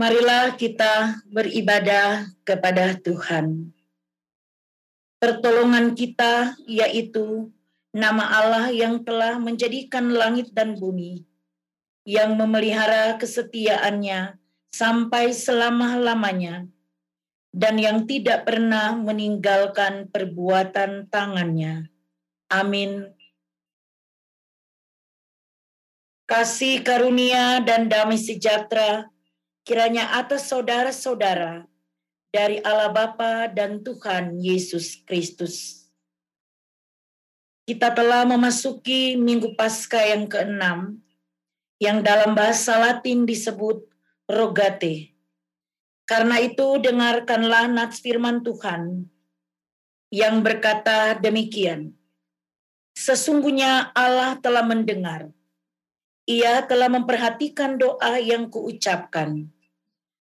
Marilah kita beribadah kepada Tuhan. Pertolongan kita yaitu nama Allah yang telah menjadikan langit dan bumi, yang memelihara kesetiaannya sampai selama-lamanya, dan yang tidak pernah meninggalkan perbuatan tangannya. Amin. Kasih karunia dan damai sejahtera kiranya atas saudara-saudara dari Allah Bapa dan Tuhan Yesus Kristus. Kita telah memasuki Minggu Paskah yang keenam, yang dalam bahasa Latin disebut Rogate. Karena itu dengarkanlah nats firman Tuhan yang berkata demikian. Sesungguhnya Allah telah mendengar ia telah memperhatikan doa yang kuucapkan.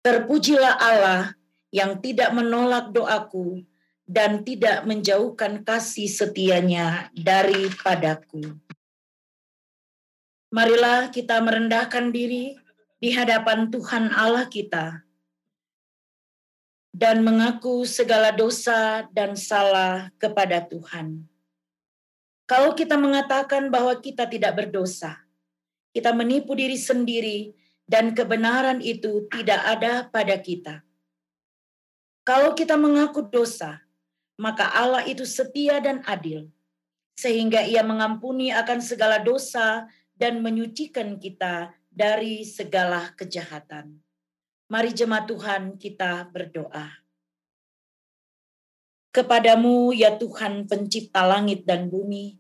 Terpujilah Allah yang tidak menolak doaku dan tidak menjauhkan kasih setianya daripadaku. Marilah kita merendahkan diri di hadapan Tuhan Allah kita dan mengaku segala dosa dan salah kepada Tuhan. Kalau kita mengatakan bahwa kita tidak berdosa, kita menipu diri sendiri dan kebenaran itu tidak ada pada kita. Kalau kita mengaku dosa, maka Allah itu setia dan adil, sehingga Ia mengampuni akan segala dosa dan menyucikan kita dari segala kejahatan. Mari jemaat Tuhan kita berdoa. Kepadamu ya Tuhan pencipta langit dan bumi,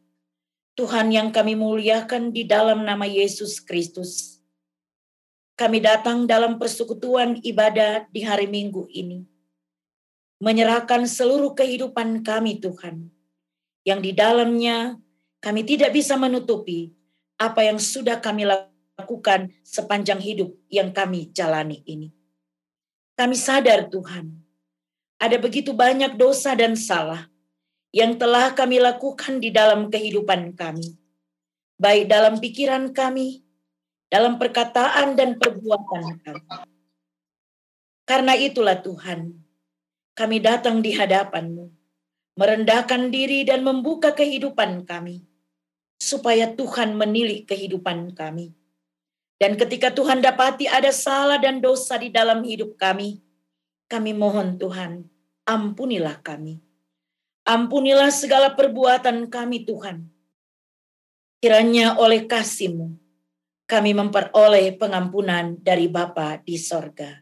Tuhan yang kami muliakan di dalam nama Yesus Kristus. Kami datang dalam persekutuan ibadah di hari Minggu ini. Menyerahkan seluruh kehidupan kami Tuhan. Yang di dalamnya kami tidak bisa menutupi apa yang sudah kami lakukan sepanjang hidup yang kami jalani ini. Kami sadar Tuhan, ada begitu banyak dosa dan salah yang telah kami lakukan di dalam kehidupan kami, baik dalam pikiran kami, dalam perkataan dan perbuatan kami. Karena itulah Tuhan, kami datang di hadapan-Mu, merendahkan diri dan membuka kehidupan kami, supaya Tuhan menilik kehidupan kami. Dan ketika Tuhan dapati ada salah dan dosa di dalam hidup kami, kami mohon Tuhan, ampunilah kami Ampunilah segala perbuatan kami Tuhan. Kiranya oleh kasih-Mu kami memperoleh pengampunan dari Bapa di sorga.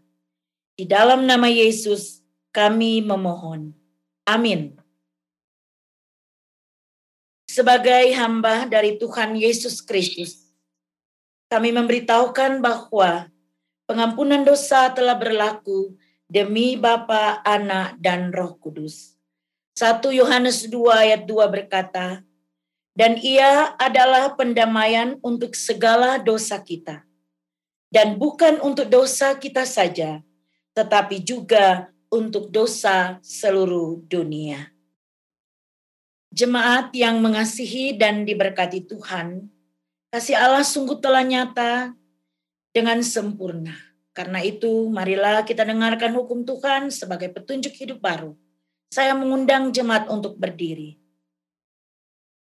Di dalam nama Yesus kami memohon. Amin. Sebagai hamba dari Tuhan Yesus Kristus, kami memberitahukan bahwa pengampunan dosa telah berlaku demi Bapa, Anak, dan Roh Kudus 1 Yohanes 2 ayat 2 berkata, dan ia adalah pendamaian untuk segala dosa kita. Dan bukan untuk dosa kita saja, tetapi juga untuk dosa seluruh dunia. Jemaat yang mengasihi dan diberkati Tuhan, kasih Allah sungguh telah nyata dengan sempurna. Karena itu, marilah kita dengarkan hukum Tuhan sebagai petunjuk hidup baru saya mengundang jemaat untuk berdiri.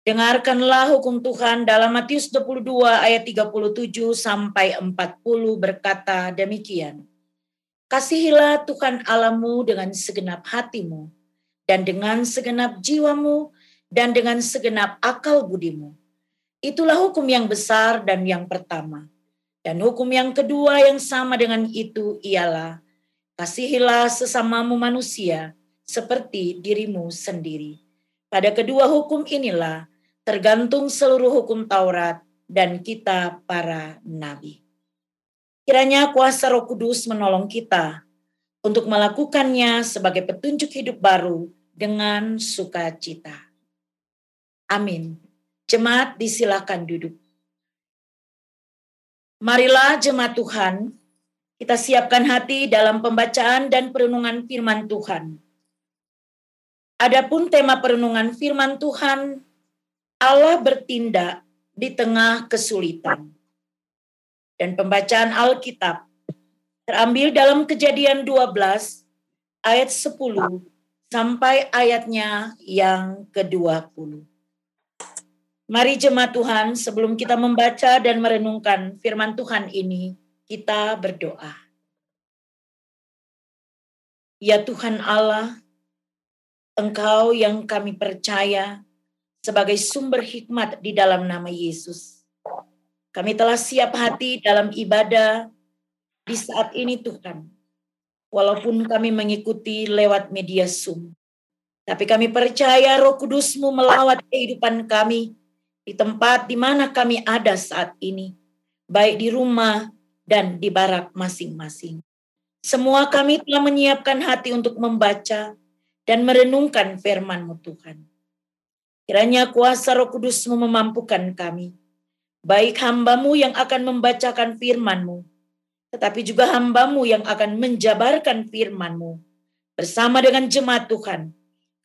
Dengarkanlah hukum Tuhan dalam Matius 22 ayat 37 sampai 40 berkata demikian. Kasihilah Tuhan Alamu dengan segenap hatimu dan dengan segenap jiwamu dan dengan segenap akal budimu. Itulah hukum yang besar dan yang pertama. Dan hukum yang kedua yang sama dengan itu ialah kasihilah sesamamu manusia seperti dirimu sendiri. Pada kedua hukum inilah tergantung seluruh hukum Taurat dan kita para nabi. Kiranya kuasa Roh Kudus menolong kita untuk melakukannya sebagai petunjuk hidup baru dengan sukacita. Amin. Jemaat disilakan duduk. Marilah jemaat Tuhan, kita siapkan hati dalam pembacaan dan perenungan firman Tuhan. Adapun tema perenungan firman Tuhan, Allah bertindak di tengah kesulitan. Dan pembacaan Alkitab Terambil dalam kejadian 12 ayat 10 sampai ayatnya yang ke-20. Mari jemaat Tuhan, sebelum kita membaca dan merenungkan firman Tuhan ini, kita berdoa. Ya Tuhan Allah, Engkau yang kami percaya sebagai sumber hikmat di dalam nama Yesus. Kami telah siap hati dalam ibadah di saat ini Tuhan. Walaupun kami mengikuti lewat media Zoom. Tapi kami percaya roh kudusmu melawat kehidupan kami di tempat di mana kami ada saat ini, baik di rumah dan di barak masing-masing. Semua kami telah menyiapkan hati untuk membaca dan merenungkan firman-Mu Tuhan. Kiranya kuasa roh kudusmu memampukan kami, baik hambamu yang akan membacakan firman-Mu, tetapi juga hambamu yang akan menjabarkan firman-Mu. Bersama dengan jemaat Tuhan,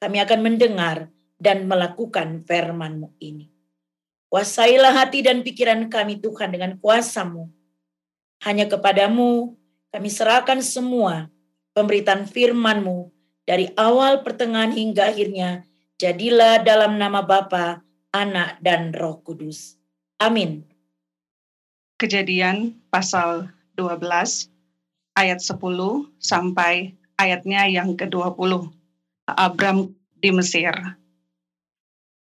kami akan mendengar dan melakukan firman-Mu ini. Kuasailah hati dan pikiran kami Tuhan dengan kuasamu. Hanya kepadamu kami serahkan semua pemberitaan firmanmu dari awal pertengahan hingga akhirnya. Jadilah dalam nama Bapa, Anak, dan Roh Kudus. Amin. Kejadian pasal 12 ayat 10 sampai ayatnya yang ke-20. Abram di Mesir.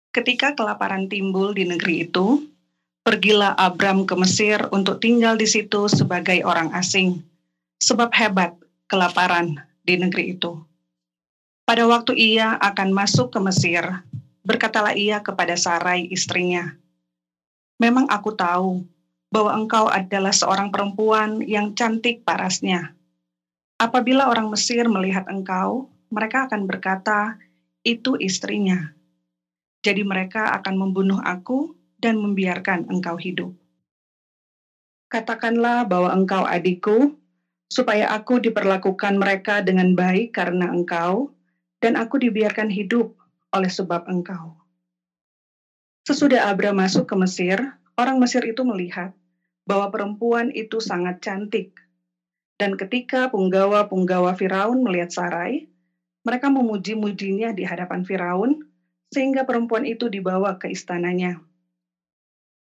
Ketika kelaparan timbul di negeri itu, pergilah Abram ke Mesir untuk tinggal di situ sebagai orang asing, sebab hebat kelaparan di negeri itu. Pada waktu ia akan masuk ke Mesir, berkatalah ia kepada Sarai istrinya, "Memang aku tahu bahwa engkau adalah seorang perempuan yang cantik parasnya. Apabila orang Mesir melihat engkau, mereka akan berkata, 'Itu istrinya.' Jadi mereka akan membunuh aku dan membiarkan engkau hidup. Katakanlah bahwa engkau adikku, supaya aku diperlakukan mereka dengan baik karena engkau, dan aku dibiarkan hidup oleh sebab engkau. Sesudah Abram masuk ke Mesir, orang Mesir itu melihat bahwa perempuan itu sangat cantik. Dan ketika punggawa-punggawa Firaun melihat Sarai, mereka memuji-mujinya di hadapan Firaun sehingga perempuan itu dibawa ke istananya.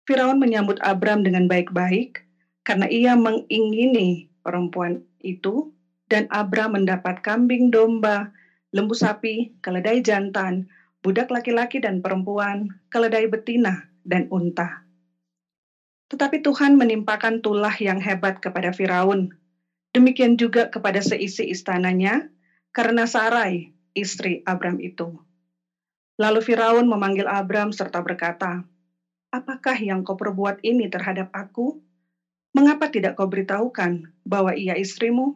Firaun menyambut Abram dengan baik-baik karena ia mengingini perempuan itu dan Abram mendapat kambing domba, lembu sapi, keledai jantan, budak laki-laki dan perempuan, keledai betina dan unta. Tetapi Tuhan menimpakan tulah yang hebat kepada Firaun. Demikian juga kepada seisi istananya karena Sarai, istri Abram itu. Lalu Firaun memanggil Abram serta berkata, Apakah yang kau perbuat ini terhadap aku? Mengapa tidak kau beritahukan bahwa ia istrimu?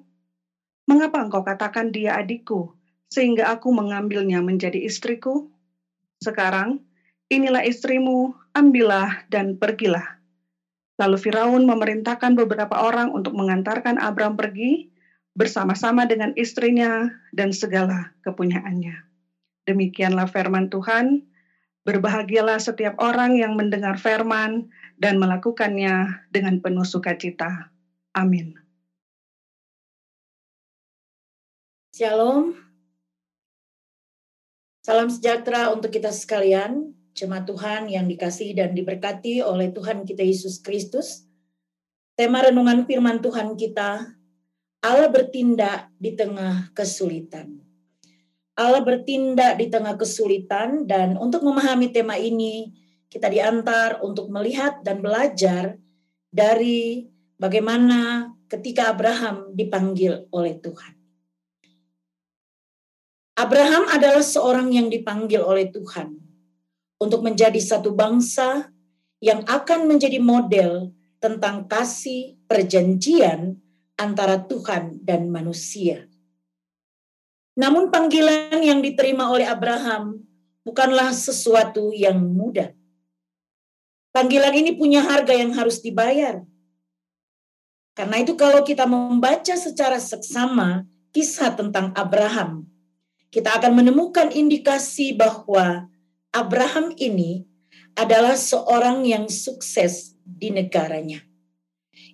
Mengapa engkau katakan dia adikku, sehingga aku mengambilnya menjadi istriku? Sekarang, inilah istrimu, ambillah dan pergilah. Lalu Firaun memerintahkan beberapa orang untuk mengantarkan Abram pergi bersama-sama dengan istrinya dan segala kepunyaannya. Demikianlah firman Tuhan. Berbahagialah setiap orang yang mendengar firman dan melakukannya dengan penuh sukacita. Amin. Shalom. Salam sejahtera untuk kita sekalian, jemaat Tuhan yang dikasih dan diberkati oleh Tuhan kita Yesus Kristus. Tema renungan firman Tuhan kita, Allah bertindak di tengah kesulitan. Allah bertindak di tengah kesulitan dan untuk memahami tema ini kita diantar untuk melihat dan belajar dari bagaimana ketika Abraham dipanggil oleh Tuhan. Abraham adalah seorang yang dipanggil oleh Tuhan untuk menjadi satu bangsa yang akan menjadi model tentang kasih perjanjian antara Tuhan dan manusia. Namun panggilan yang diterima oleh Abraham bukanlah sesuatu yang mudah. Panggilan ini punya harga yang harus dibayar. Karena itu kalau kita membaca secara seksama kisah tentang Abraham, kita akan menemukan indikasi bahwa Abraham ini adalah seorang yang sukses di negaranya.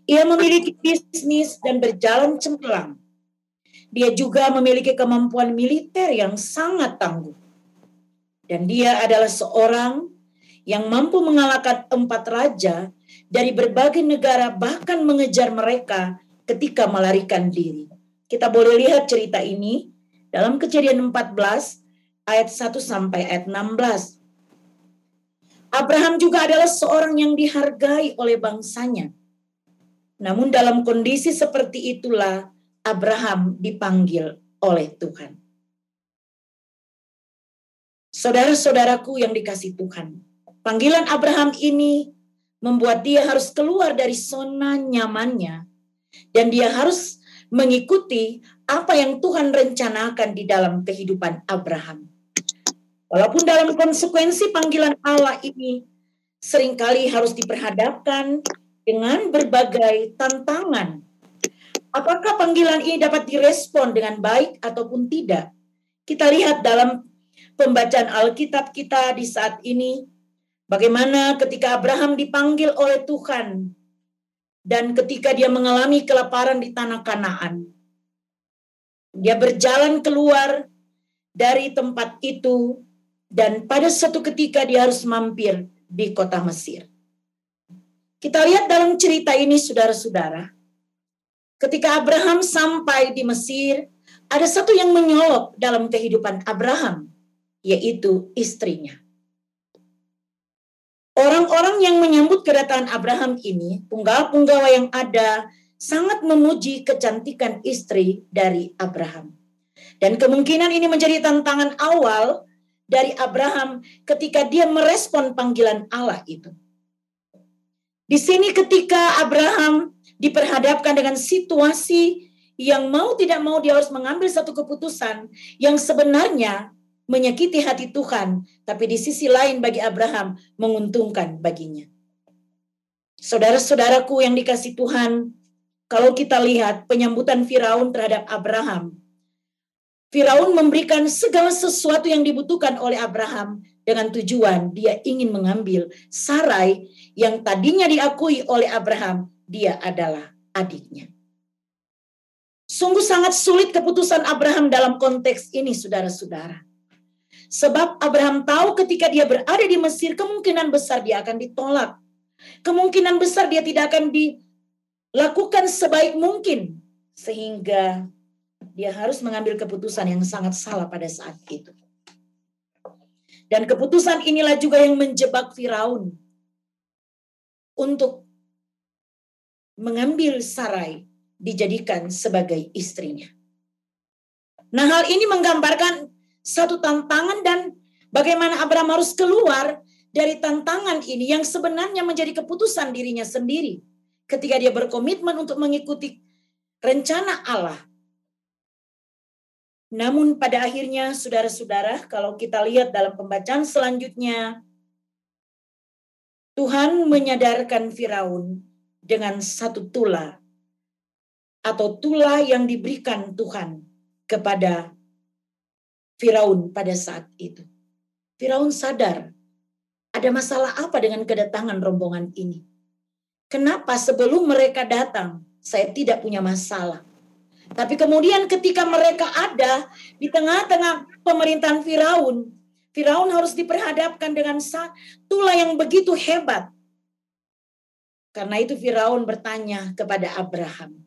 Ia memiliki bisnis dan berjalan cemerlang. Dia juga memiliki kemampuan militer yang sangat tangguh. Dan dia adalah seorang yang mampu mengalahkan empat raja dari berbagai negara bahkan mengejar mereka ketika melarikan diri. Kita boleh lihat cerita ini dalam kejadian 14 ayat 1 sampai ayat 16. Abraham juga adalah seorang yang dihargai oleh bangsanya. Namun dalam kondisi seperti itulah Abraham dipanggil oleh Tuhan. Saudara-saudaraku yang dikasih Tuhan, panggilan Abraham ini membuat dia harus keluar dari zona nyamannya dan dia harus mengikuti apa yang Tuhan rencanakan di dalam kehidupan Abraham. Walaupun dalam konsekuensi panggilan Allah ini sering kali harus diperhadapkan dengan berbagai tantangan. Apakah panggilan ini dapat direspon dengan baik ataupun tidak? Kita lihat dalam pembacaan Alkitab kita di saat ini, bagaimana ketika Abraham dipanggil oleh Tuhan dan ketika dia mengalami kelaparan di tanah Kanaan. Dia berjalan keluar dari tempat itu dan pada suatu ketika dia harus mampir di kota Mesir. Kita lihat dalam cerita ini saudara-saudara. Ketika Abraham sampai di Mesir, ada satu yang menyolok dalam kehidupan Abraham, yaitu istrinya. Orang-orang yang menyambut kedatangan Abraham ini, punggawa-punggawa yang ada, sangat memuji kecantikan istri dari Abraham. Dan kemungkinan ini menjadi tantangan awal dari Abraham ketika dia merespon panggilan Allah itu. Di sini ketika Abraham diperhadapkan dengan situasi yang mau tidak mau dia harus mengambil satu keputusan yang sebenarnya menyakiti hati Tuhan, tapi di sisi lain bagi Abraham menguntungkan baginya. Saudara-saudaraku yang dikasih Tuhan, kalau kita lihat penyambutan Firaun terhadap Abraham, Firaun memberikan segala sesuatu yang dibutuhkan oleh Abraham dengan tujuan dia ingin mengambil Sarai yang tadinya diakui oleh Abraham, dia adalah adiknya. Sungguh sangat sulit keputusan Abraham dalam konteks ini, saudara-saudara. Sebab Abraham tahu ketika dia berada di Mesir, kemungkinan besar dia akan ditolak. Kemungkinan besar dia tidak akan dilakukan sebaik mungkin. Sehingga dia harus mengambil keputusan yang sangat salah pada saat itu. Dan keputusan inilah juga yang menjebak Firaun untuk mengambil Sarai dijadikan sebagai istrinya. Nah, hal ini menggambarkan satu tantangan dan bagaimana Abraham harus keluar dari tantangan ini yang sebenarnya menjadi keputusan dirinya sendiri ketika dia berkomitmen untuk mengikuti rencana Allah namun pada akhirnya saudara-saudara kalau kita lihat dalam pembacaan selanjutnya Tuhan menyadarkan Firaun dengan satu tula atau tula yang diberikan Tuhan kepada Firaun pada saat itu. Firaun sadar ada masalah apa dengan kedatangan rombongan ini. Kenapa sebelum mereka datang saya tidak punya masalah? Tapi kemudian ketika mereka ada di tengah-tengah pemerintahan Firaun, Firaun harus diperhadapkan dengan tulah yang begitu hebat. Karena itu Firaun bertanya kepada Abraham,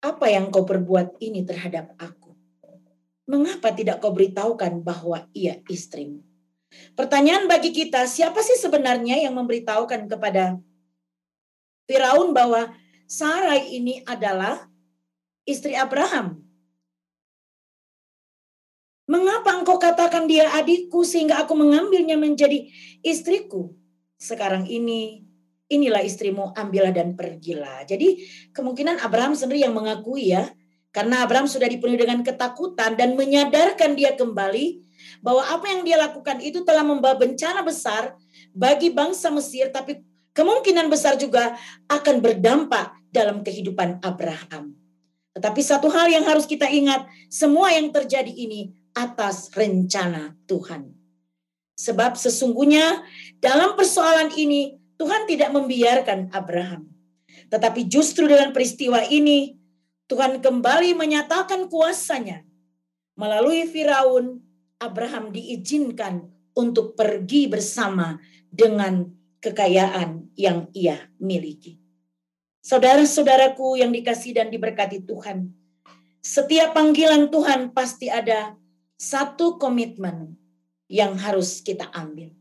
apa yang kau perbuat ini terhadap aku? Mengapa tidak kau beritahukan bahwa ia istrimu? Pertanyaan bagi kita, siapa sih sebenarnya yang memberitahukan kepada Firaun bahwa Sarai ini adalah istri Abraham. Mengapa engkau katakan dia adikku sehingga aku mengambilnya menjadi istriku? Sekarang ini, inilah istrimu, ambillah dan pergilah. Jadi kemungkinan Abraham sendiri yang mengakui ya, karena Abraham sudah dipenuhi dengan ketakutan dan menyadarkan dia kembali bahwa apa yang dia lakukan itu telah membawa bencana besar bagi bangsa Mesir, tapi kemungkinan besar juga akan berdampak dalam kehidupan Abraham. Tetapi satu hal yang harus kita ingat, semua yang terjadi ini atas rencana Tuhan. Sebab sesungguhnya dalam persoalan ini Tuhan tidak membiarkan Abraham. Tetapi justru dengan peristiwa ini, Tuhan kembali menyatakan kuasanya. Melalui Firaun, Abraham diizinkan untuk pergi bersama dengan kekayaan yang ia miliki. Saudara-saudaraku yang dikasih dan diberkati Tuhan, setiap panggilan Tuhan pasti ada satu komitmen yang harus kita ambil.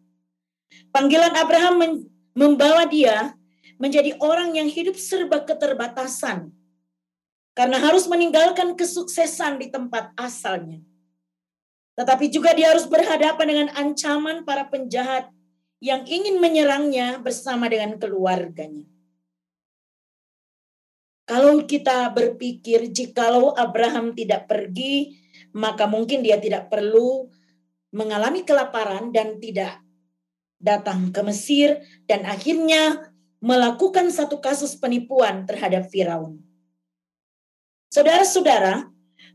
Panggilan Abraham membawa dia menjadi orang yang hidup serba keterbatasan karena harus meninggalkan kesuksesan di tempat asalnya. Tetapi juga dia harus berhadapan dengan ancaman para penjahat yang ingin menyerangnya bersama dengan keluarganya. Kalau kita berpikir jikalau Abraham tidak pergi, maka mungkin dia tidak perlu mengalami kelaparan dan tidak datang ke Mesir dan akhirnya melakukan satu kasus penipuan terhadap Firaun. Saudara-saudara,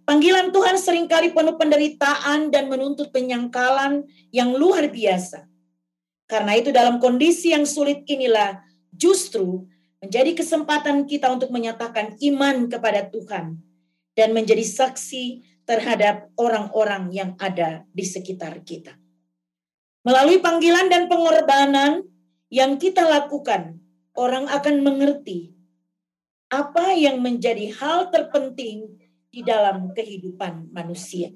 panggilan Tuhan sering kali penuh penderitaan dan menuntut penyangkalan yang luar biasa. Karena itu dalam kondisi yang sulit inilah justru menjadi kesempatan kita untuk menyatakan iman kepada Tuhan dan menjadi saksi terhadap orang-orang yang ada di sekitar kita. Melalui panggilan dan pengorbanan yang kita lakukan, orang akan mengerti apa yang menjadi hal terpenting di dalam kehidupan manusia.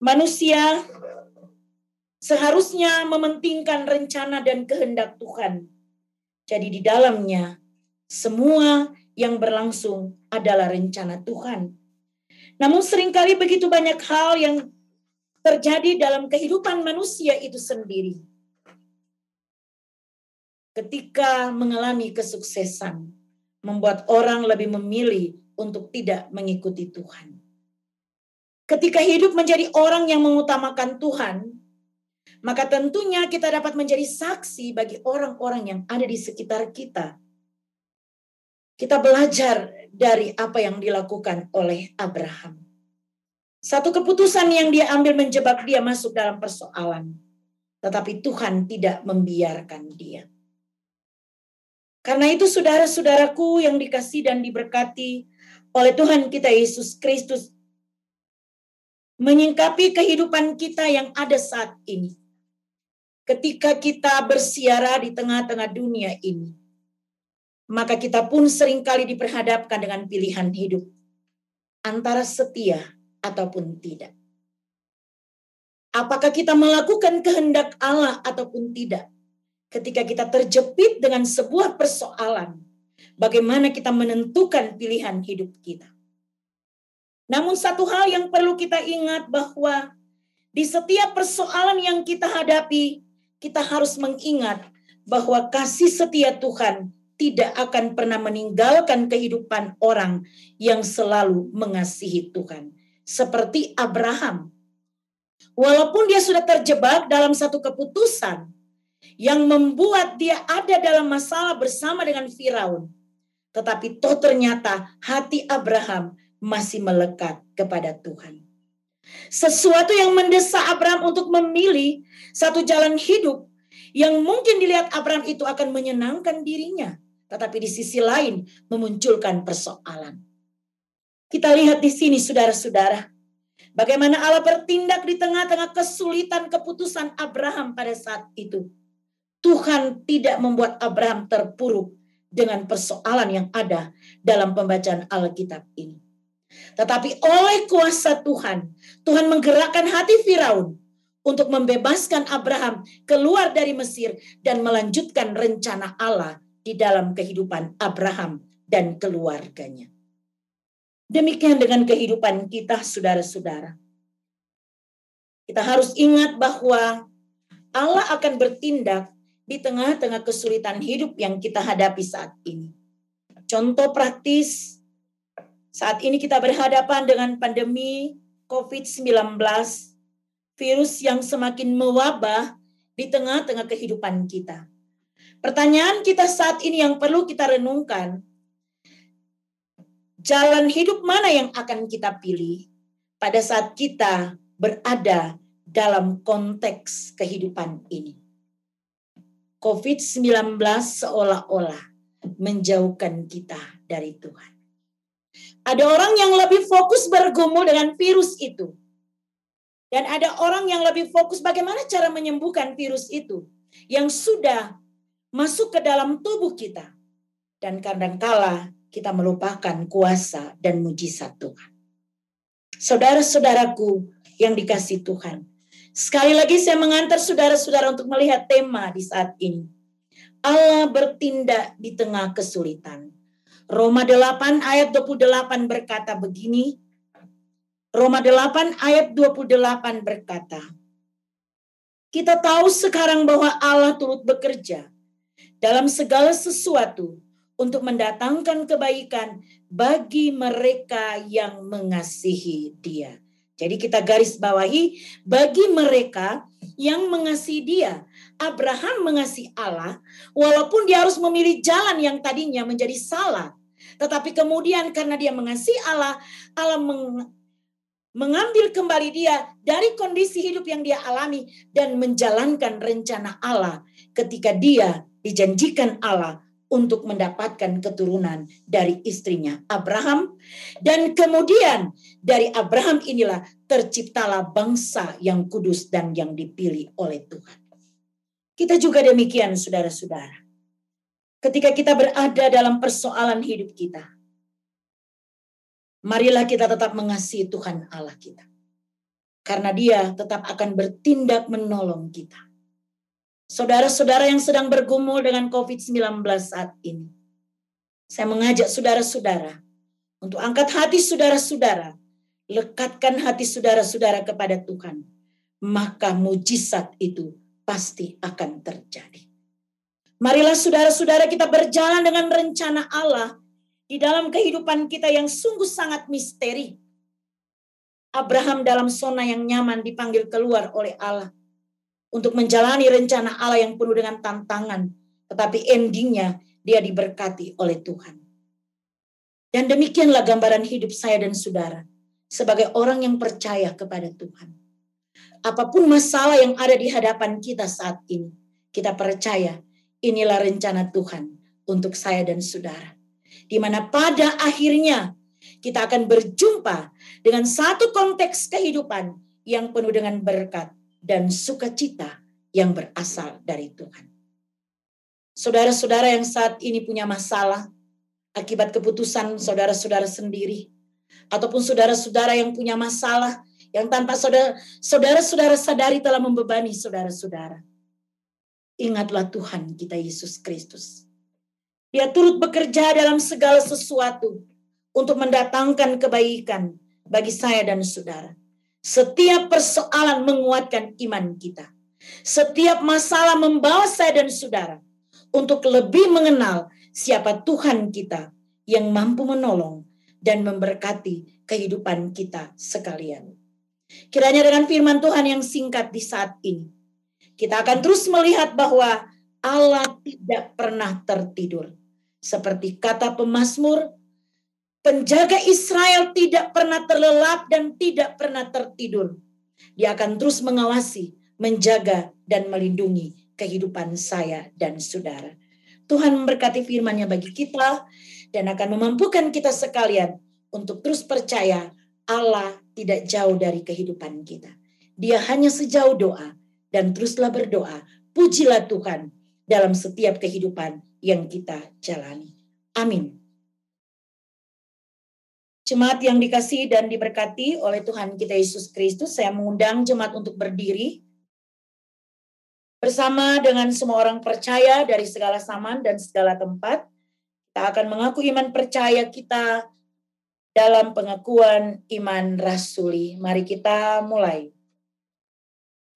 Manusia seharusnya mementingkan rencana dan kehendak Tuhan. Jadi di dalamnya semua yang berlangsung adalah rencana Tuhan. Namun sering kali begitu banyak hal yang terjadi dalam kehidupan manusia itu sendiri. Ketika mengalami kesuksesan, membuat orang lebih memilih untuk tidak mengikuti Tuhan. Ketika hidup menjadi orang yang mengutamakan Tuhan, maka tentunya kita dapat menjadi saksi bagi orang-orang yang ada di sekitar kita. Kita belajar dari apa yang dilakukan oleh Abraham. Satu keputusan yang dia ambil menjebak dia masuk dalam persoalan, tetapi Tuhan tidak membiarkan dia. Karena itu saudara-saudaraku yang dikasih dan diberkati oleh Tuhan kita Yesus Kristus menyingkapi kehidupan kita yang ada saat ini. Ketika kita bersiara di tengah-tengah dunia ini, maka kita pun sering kali diperhadapkan dengan pilihan hidup antara setia ataupun tidak. Apakah kita melakukan kehendak Allah ataupun tidak? ketika kita terjepit dengan sebuah persoalan, bagaimana kita menentukan pilihan hidup kita. Namun satu hal yang perlu kita ingat bahwa di setiap persoalan yang kita hadapi, kita harus mengingat bahwa kasih setia Tuhan tidak akan pernah meninggalkan kehidupan orang yang selalu mengasihi Tuhan. Seperti Abraham. Walaupun dia sudah terjebak dalam satu keputusan, yang membuat dia ada dalam masalah bersama dengan Firaun. Tetapi toh ternyata hati Abraham masih melekat kepada Tuhan. Sesuatu yang mendesak Abraham untuk memilih satu jalan hidup yang mungkin dilihat Abraham itu akan menyenangkan dirinya, tetapi di sisi lain memunculkan persoalan. Kita lihat di sini saudara-saudara, bagaimana Allah bertindak di tengah-tengah kesulitan keputusan Abraham pada saat itu. Tuhan tidak membuat Abraham terpuruk dengan persoalan yang ada dalam pembacaan Alkitab ini. Tetapi oleh kuasa Tuhan, Tuhan menggerakkan hati Firaun untuk membebaskan Abraham keluar dari Mesir dan melanjutkan rencana Allah di dalam kehidupan Abraham dan keluarganya. Demikian dengan kehidupan kita, saudara-saudara. Kita harus ingat bahwa Allah akan bertindak di tengah-tengah kesulitan hidup yang kita hadapi saat ini. Contoh praktis, saat ini kita berhadapan dengan pandemi COVID-19, virus yang semakin mewabah di tengah-tengah kehidupan kita. Pertanyaan kita saat ini yang perlu kita renungkan, jalan hidup mana yang akan kita pilih pada saat kita berada dalam konteks kehidupan ini? COVID-19 seolah-olah menjauhkan kita dari Tuhan. Ada orang yang lebih fokus bergumul dengan virus itu. Dan ada orang yang lebih fokus bagaimana cara menyembuhkan virus itu yang sudah masuk ke dalam tubuh kita. Dan kadangkala kita melupakan kuasa dan mujizat Tuhan. Saudara-saudaraku yang dikasih Tuhan. Sekali lagi saya mengantar saudara-saudara untuk melihat tema di saat ini. Allah bertindak di tengah kesulitan. Roma 8 ayat 28 berkata begini. Roma 8 ayat 28 berkata, kita tahu sekarang bahwa Allah turut bekerja dalam segala sesuatu untuk mendatangkan kebaikan bagi mereka yang mengasihi Dia. Jadi kita garis bawahi bagi mereka yang mengasihi Dia. Abraham mengasihi Allah walaupun dia harus memilih jalan yang tadinya menjadi salah. Tetapi kemudian karena dia mengasihi Allah, Allah meng mengambil kembali dia dari kondisi hidup yang dia alami dan menjalankan rencana Allah ketika dia dijanjikan Allah untuk mendapatkan keturunan dari istrinya Abraham dan kemudian dari Abraham inilah terciptalah bangsa yang kudus dan yang dipilih oleh Tuhan. Kita juga demikian saudara-saudara. Ketika kita berada dalam persoalan hidup kita, marilah kita tetap mengasihi Tuhan Allah kita. Karena dia tetap akan bertindak menolong kita. Saudara-saudara yang sedang bergumul dengan COVID-19 saat ini. Saya mengajak saudara-saudara untuk angkat hati saudara-saudara. Lekatkan hati saudara-saudara kepada Tuhan. Maka mujizat itu pasti akan terjadi. Marilah saudara-saudara kita berjalan dengan rencana Allah di dalam kehidupan kita yang sungguh sangat misteri. Abraham dalam zona yang nyaman dipanggil keluar oleh Allah untuk menjalani rencana Allah yang penuh dengan tantangan, tetapi endingnya dia diberkati oleh Tuhan. Dan demikianlah gambaran hidup saya dan saudara sebagai orang yang percaya kepada Tuhan. Apa pun masalah yang ada di hadapan kita saat ini, kita percaya inilah rencana Tuhan untuk saya dan saudara di mana pada akhirnya kita akan berjumpa dengan satu konteks kehidupan yang penuh dengan berkat dan sukacita yang berasal dari Tuhan. Saudara-saudara yang saat ini punya masalah akibat keputusan saudara-saudara sendiri, ataupun saudara-saudara yang punya masalah yang tanpa saudara-saudara sadari telah membebani saudara-saudara. Ingatlah Tuhan kita Yesus Kristus dia turut bekerja dalam segala sesuatu untuk mendatangkan kebaikan bagi saya dan saudara. Setiap persoalan menguatkan iman kita. Setiap masalah membawa saya dan saudara untuk lebih mengenal siapa Tuhan kita yang mampu menolong dan memberkati kehidupan kita sekalian. Kiranya dengan firman Tuhan yang singkat di saat ini, kita akan terus melihat bahwa Allah tidak pernah tertidur. Seperti kata pemazmur, penjaga Israel tidak pernah terlelap dan tidak pernah tertidur. Dia akan terus mengawasi, menjaga, dan melindungi kehidupan saya dan saudara. Tuhan memberkati firman-Nya bagi kita dan akan memampukan kita sekalian untuk terus percaya Allah tidak jauh dari kehidupan kita. Dia hanya sejauh doa dan teruslah berdoa. Pujilah Tuhan dalam setiap kehidupan yang kita jalani. Amin. Jemaat yang dikasih dan diberkati oleh Tuhan kita Yesus Kristus, saya mengundang jemaat untuk berdiri bersama dengan semua orang percaya dari segala zaman dan segala tempat. Kita akan mengaku iman percaya kita dalam pengakuan iman rasuli. Mari kita mulai.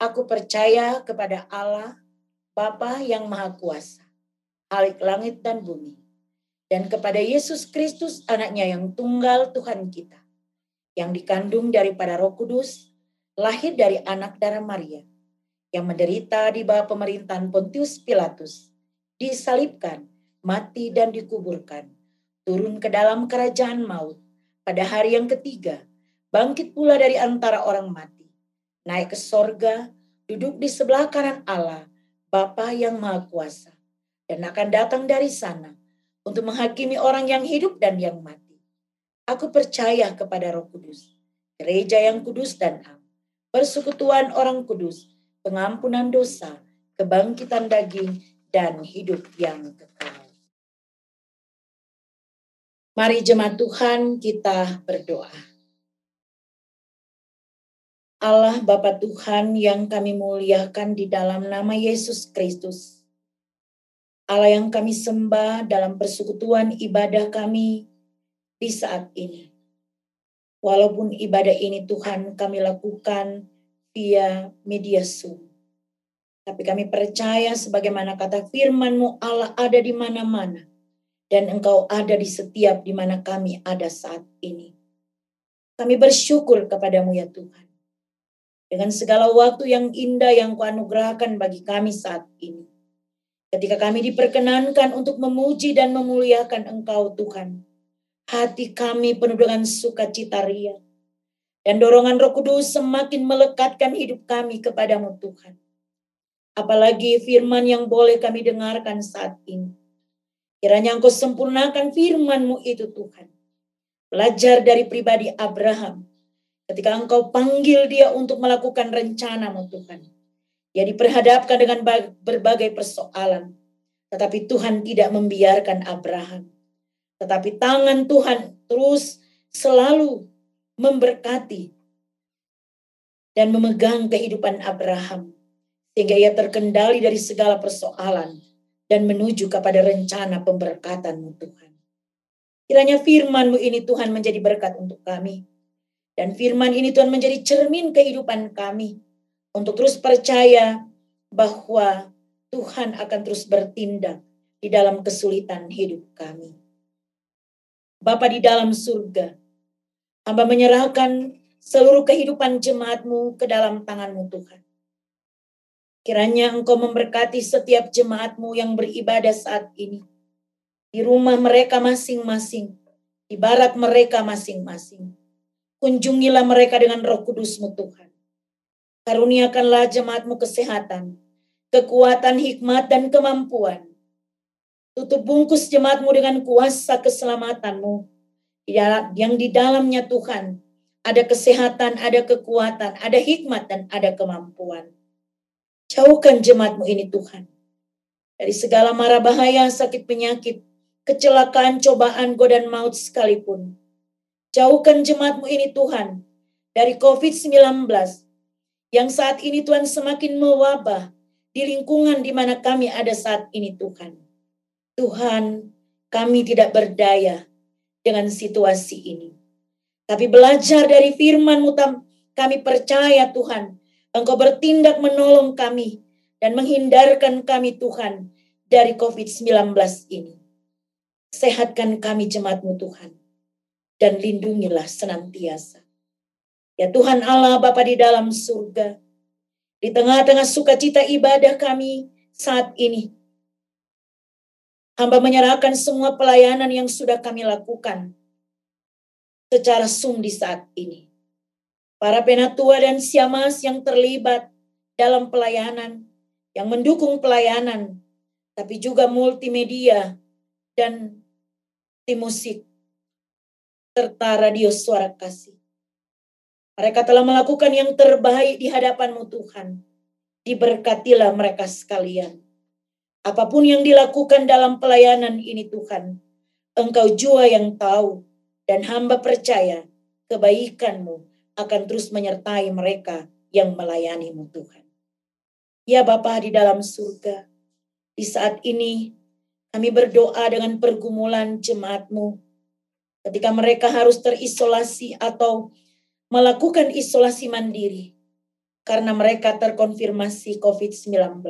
Aku percaya kepada Allah, Bapa yang Maha Kuasa alik langit dan bumi. Dan kepada Yesus Kristus anaknya yang tunggal Tuhan kita. Yang dikandung daripada roh kudus, lahir dari anak darah Maria. Yang menderita di bawah pemerintahan Pontius Pilatus. Disalibkan, mati dan dikuburkan. Turun ke dalam kerajaan maut. Pada hari yang ketiga, bangkit pula dari antara orang mati. Naik ke sorga, duduk di sebelah kanan Allah, Bapa yang Maha Kuasa dan akan datang dari sana untuk menghakimi orang yang hidup dan yang mati. Aku percaya kepada Roh Kudus, gereja yang kudus dan am, persekutuan orang kudus, pengampunan dosa, kebangkitan daging, dan hidup yang kekal. Mari jemaat Tuhan kita berdoa. Allah Bapa Tuhan yang kami muliakan di dalam nama Yesus Kristus. Allah yang kami sembah dalam persekutuan ibadah kami di saat ini. Walaupun ibadah ini Tuhan kami lakukan via media Zoom. Tapi kami percaya sebagaimana kata firman-Mu Allah ada di mana-mana. Dan Engkau ada di setiap di mana kami ada saat ini. Kami bersyukur kepadamu ya Tuhan dengan segala waktu yang indah yang kuanugerahkan bagi kami saat ini. Ketika kami diperkenankan untuk memuji dan memuliakan Engkau Tuhan, hati kami penuh dengan sukacita ria. Dan dorongan roh kudus semakin melekatkan hidup kami kepadamu Tuhan. Apalagi firman yang boleh kami dengarkan saat ini. Kiranya Engkau sempurnakan firman-Mu itu Tuhan. Belajar dari pribadi Abraham, Ketika engkau panggil dia untuk melakukan rencanamu Tuhan. Dia diperhadapkan dengan berbagai persoalan. Tetapi Tuhan tidak membiarkan Abraham. Tetapi tangan Tuhan terus selalu memberkati dan memegang kehidupan Abraham sehingga ia terkendali dari segala persoalan dan menuju kepada rencana pemberkatanmu Tuhan. Kiranya firmanmu ini Tuhan menjadi berkat untuk kami. Dan firman ini Tuhan menjadi cermin kehidupan kami untuk terus percaya bahwa Tuhan akan terus bertindak di dalam kesulitan hidup kami. Bapa di dalam surga, hamba menyerahkan seluruh kehidupan jemaatmu ke dalam tanganmu Tuhan. Kiranya engkau memberkati setiap jemaatmu yang beribadah saat ini. Di rumah mereka masing-masing, di barak mereka masing-masing Kunjungilah mereka dengan roh kudusmu Tuhan. Karuniakanlah jemaatmu kesehatan, kekuatan, hikmat, dan kemampuan. Tutup bungkus jemaatmu dengan kuasa keselamatanmu. Yang di dalamnya Tuhan ada kesehatan, ada kekuatan, ada hikmat, dan ada kemampuan. Jauhkan jemaatmu ini Tuhan. Dari segala mara bahaya, sakit penyakit, kecelakaan, cobaan, godaan maut sekalipun Jauhkan jemaatmu ini Tuhan dari COVID-19 yang saat ini Tuhan semakin mewabah di lingkungan di mana kami ada saat ini Tuhan. Tuhan, kami tidak berdaya dengan situasi ini. Tapi belajar dari firman-Mu kami percaya Tuhan, Engkau bertindak menolong kami dan menghindarkan kami Tuhan dari COVID-19 ini. Sehatkan kami jemaatmu Tuhan dan lindungilah senantiasa. Ya Tuhan Allah Bapa di dalam surga, di tengah-tengah sukacita ibadah kami saat ini, hamba menyerahkan semua pelayanan yang sudah kami lakukan secara sum di saat ini. Para penatua dan siamas yang terlibat dalam pelayanan, yang mendukung pelayanan, tapi juga multimedia dan tim musik serta radio suara kasih. Mereka telah melakukan yang terbaik di hadapanmu Tuhan. Diberkatilah mereka sekalian. Apa pun yang dilakukan dalam pelayanan ini Tuhan, Engkau jua yang tahu dan hamba percaya kebaikanmu akan terus menyertai mereka yang melayanimu Tuhan. Ya Bapa di dalam surga, di saat ini kami berdoa dengan pergumulan jemaatmu ketika mereka harus terisolasi atau melakukan isolasi mandiri karena mereka terkonfirmasi COVID-19.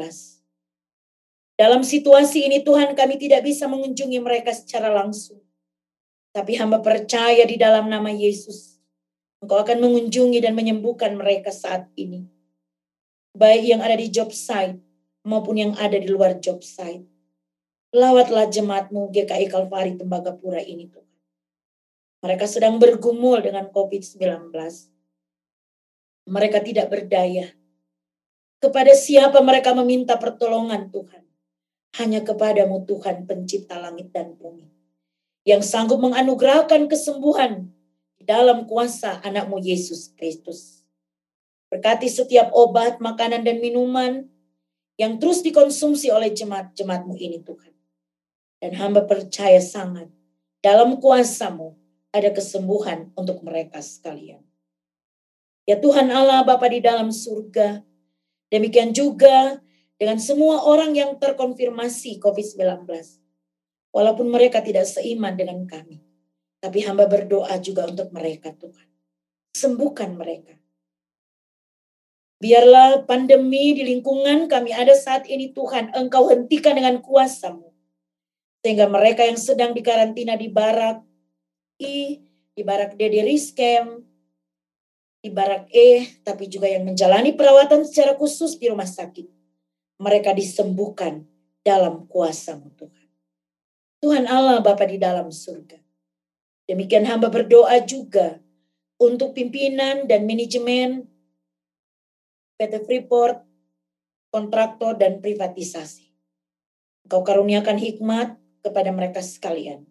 Dalam situasi ini Tuhan kami tidak bisa mengunjungi mereka secara langsung. Tapi hamba percaya di dalam nama Yesus, Engkau akan mengunjungi dan menyembuhkan mereka saat ini. Baik yang ada di job site maupun yang ada di luar job site. Lawatlah jemaatmu GKI Kalvari Tembagapura ini Tuhan. Mereka sedang bergumul dengan COVID-19. Mereka tidak berdaya. Kepada siapa mereka meminta pertolongan Tuhan? hanya kepadamu Tuhan pencipta langit dan bumi. Yang sanggup menganugerahkan kesembuhan dalam kuasa anakmu Yesus Kristus. Berkati setiap obat, makanan, dan minuman yang terus dikonsumsi oleh jemaat-jemaatmu ini Tuhan. Dan hamba percaya sangat dalam kuasamu ada kesembuhan untuk mereka sekalian. Ya Tuhan Allah Bapa di dalam surga, demikian juga dengan semua orang yang terkonfirmasi COVID-19. Walaupun mereka tidak seiman dengan kami. Tapi hamba berdoa juga untuk mereka Tuhan. Sembuhkan mereka. Biarlah pandemi di lingkungan kami ada saat ini Tuhan, Engkau hentikan dengan kuasamu. Sehingga mereka yang sedang dikarantina di barak I, di barak D di Riskem, di E, tapi juga yang menjalani perawatan secara khusus di rumah sakit mereka disembuhkan dalam kuasamu Tuhan. Tuhan Allah Bapa di dalam surga. Demikian hamba berdoa juga untuk pimpinan dan manajemen PT Freeport, kontraktor dan privatisasi. Engkau karuniakan hikmat kepada mereka sekalian.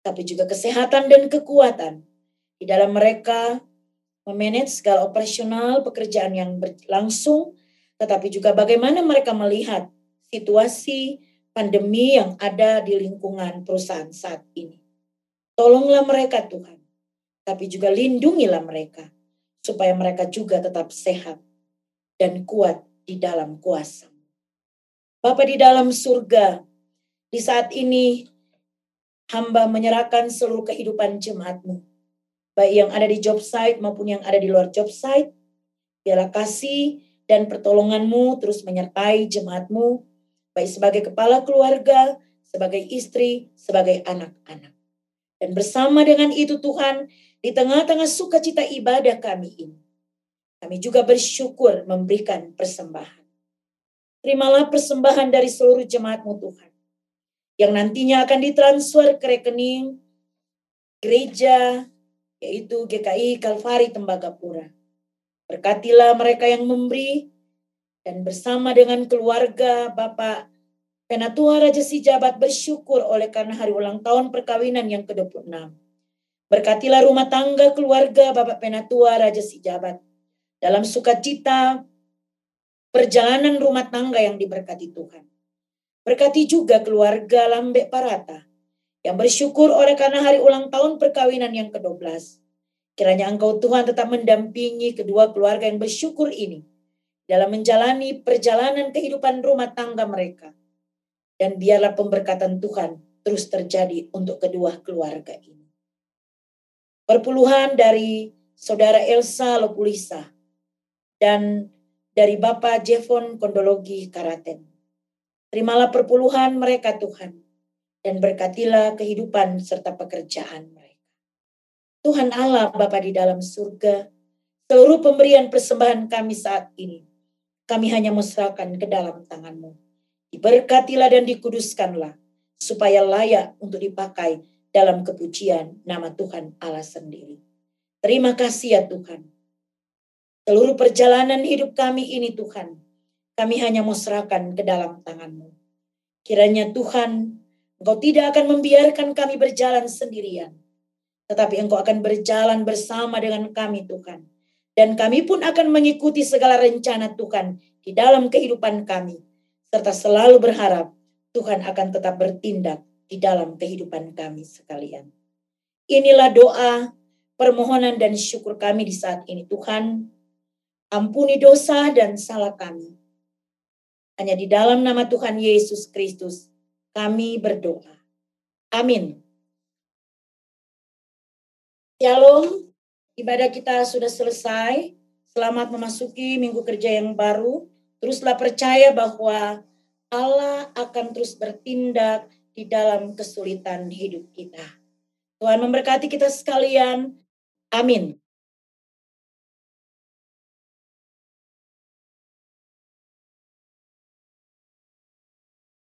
Tapi juga kesehatan dan kekuatan di dalam mereka memanage segala operasional pekerjaan yang berlangsung tetapi juga bagaimana mereka melihat situasi pandemi yang ada di lingkungan perusahaan saat ini. Tolonglah mereka Tuhan, tapi juga lindungilah mereka supaya mereka juga tetap sehat dan kuat di dalam kuasa. Bapak di dalam surga, di saat ini hamba menyerahkan seluruh kehidupan jemaatmu. Baik yang ada di job site maupun yang ada di luar job site. Biarlah kasih dan pertolonganmu terus menyertai jemaatmu, baik sebagai kepala keluarga, sebagai istri, sebagai anak-anak. Dan bersama dengan itu Tuhan, di tengah-tengah sukacita ibadah kami ini, kami juga bersyukur memberikan persembahan. Terimalah persembahan dari seluruh jemaatmu Tuhan, yang nantinya akan ditransfer ke rekening gereja, yaitu GKI Kalvari Tembagapura Berkatilah mereka yang memberi dan bersama dengan keluarga Bapak Penatua Raja Sijabat bersyukur oleh karena hari ulang tahun perkawinan yang ke-26. Berkatilah rumah tangga keluarga Bapak Penatua Raja Sijabat dalam sukacita perjalanan rumah tangga yang diberkati Tuhan. Berkati juga keluarga Lambek Parata yang bersyukur oleh karena hari ulang tahun perkawinan yang ke-12. Kiranya Engkau Tuhan tetap mendampingi kedua keluarga yang bersyukur ini dalam menjalani perjalanan kehidupan rumah tangga mereka. Dan biarlah pemberkatan Tuhan terus terjadi untuk kedua keluarga ini. Perpuluhan dari Saudara Elsa Lopulisa dan dari Bapak Jevon Kondologi Karaten. Terimalah perpuluhan mereka Tuhan dan berkatilah kehidupan serta pekerjaan mereka. Tuhan Allah Bapa di dalam surga, seluruh pemberian persembahan kami saat ini, kami hanya musrahkan ke dalam tanganmu. Diberkatilah dan dikuduskanlah, supaya layak untuk dipakai dalam kepujian nama Tuhan Allah sendiri. Terima kasih ya Tuhan. Seluruh perjalanan hidup kami ini Tuhan, kami hanya musrahkan ke dalam tanganmu. Kiranya Tuhan, Engkau tidak akan membiarkan kami berjalan sendirian tetapi Engkau akan berjalan bersama dengan kami Tuhan. Dan kami pun akan mengikuti segala rencana Tuhan di dalam kehidupan kami. Serta selalu berharap Tuhan akan tetap bertindak di dalam kehidupan kami sekalian. Inilah doa, permohonan dan syukur kami di saat ini Tuhan. Ampuni dosa dan salah kami. Hanya di dalam nama Tuhan Yesus Kristus kami berdoa. Amin. Shalom, ibadah kita sudah selesai. Selamat memasuki minggu kerja yang baru. Teruslah percaya bahwa Allah akan terus bertindak di dalam kesulitan hidup kita. Tuhan memberkati kita sekalian. Amin.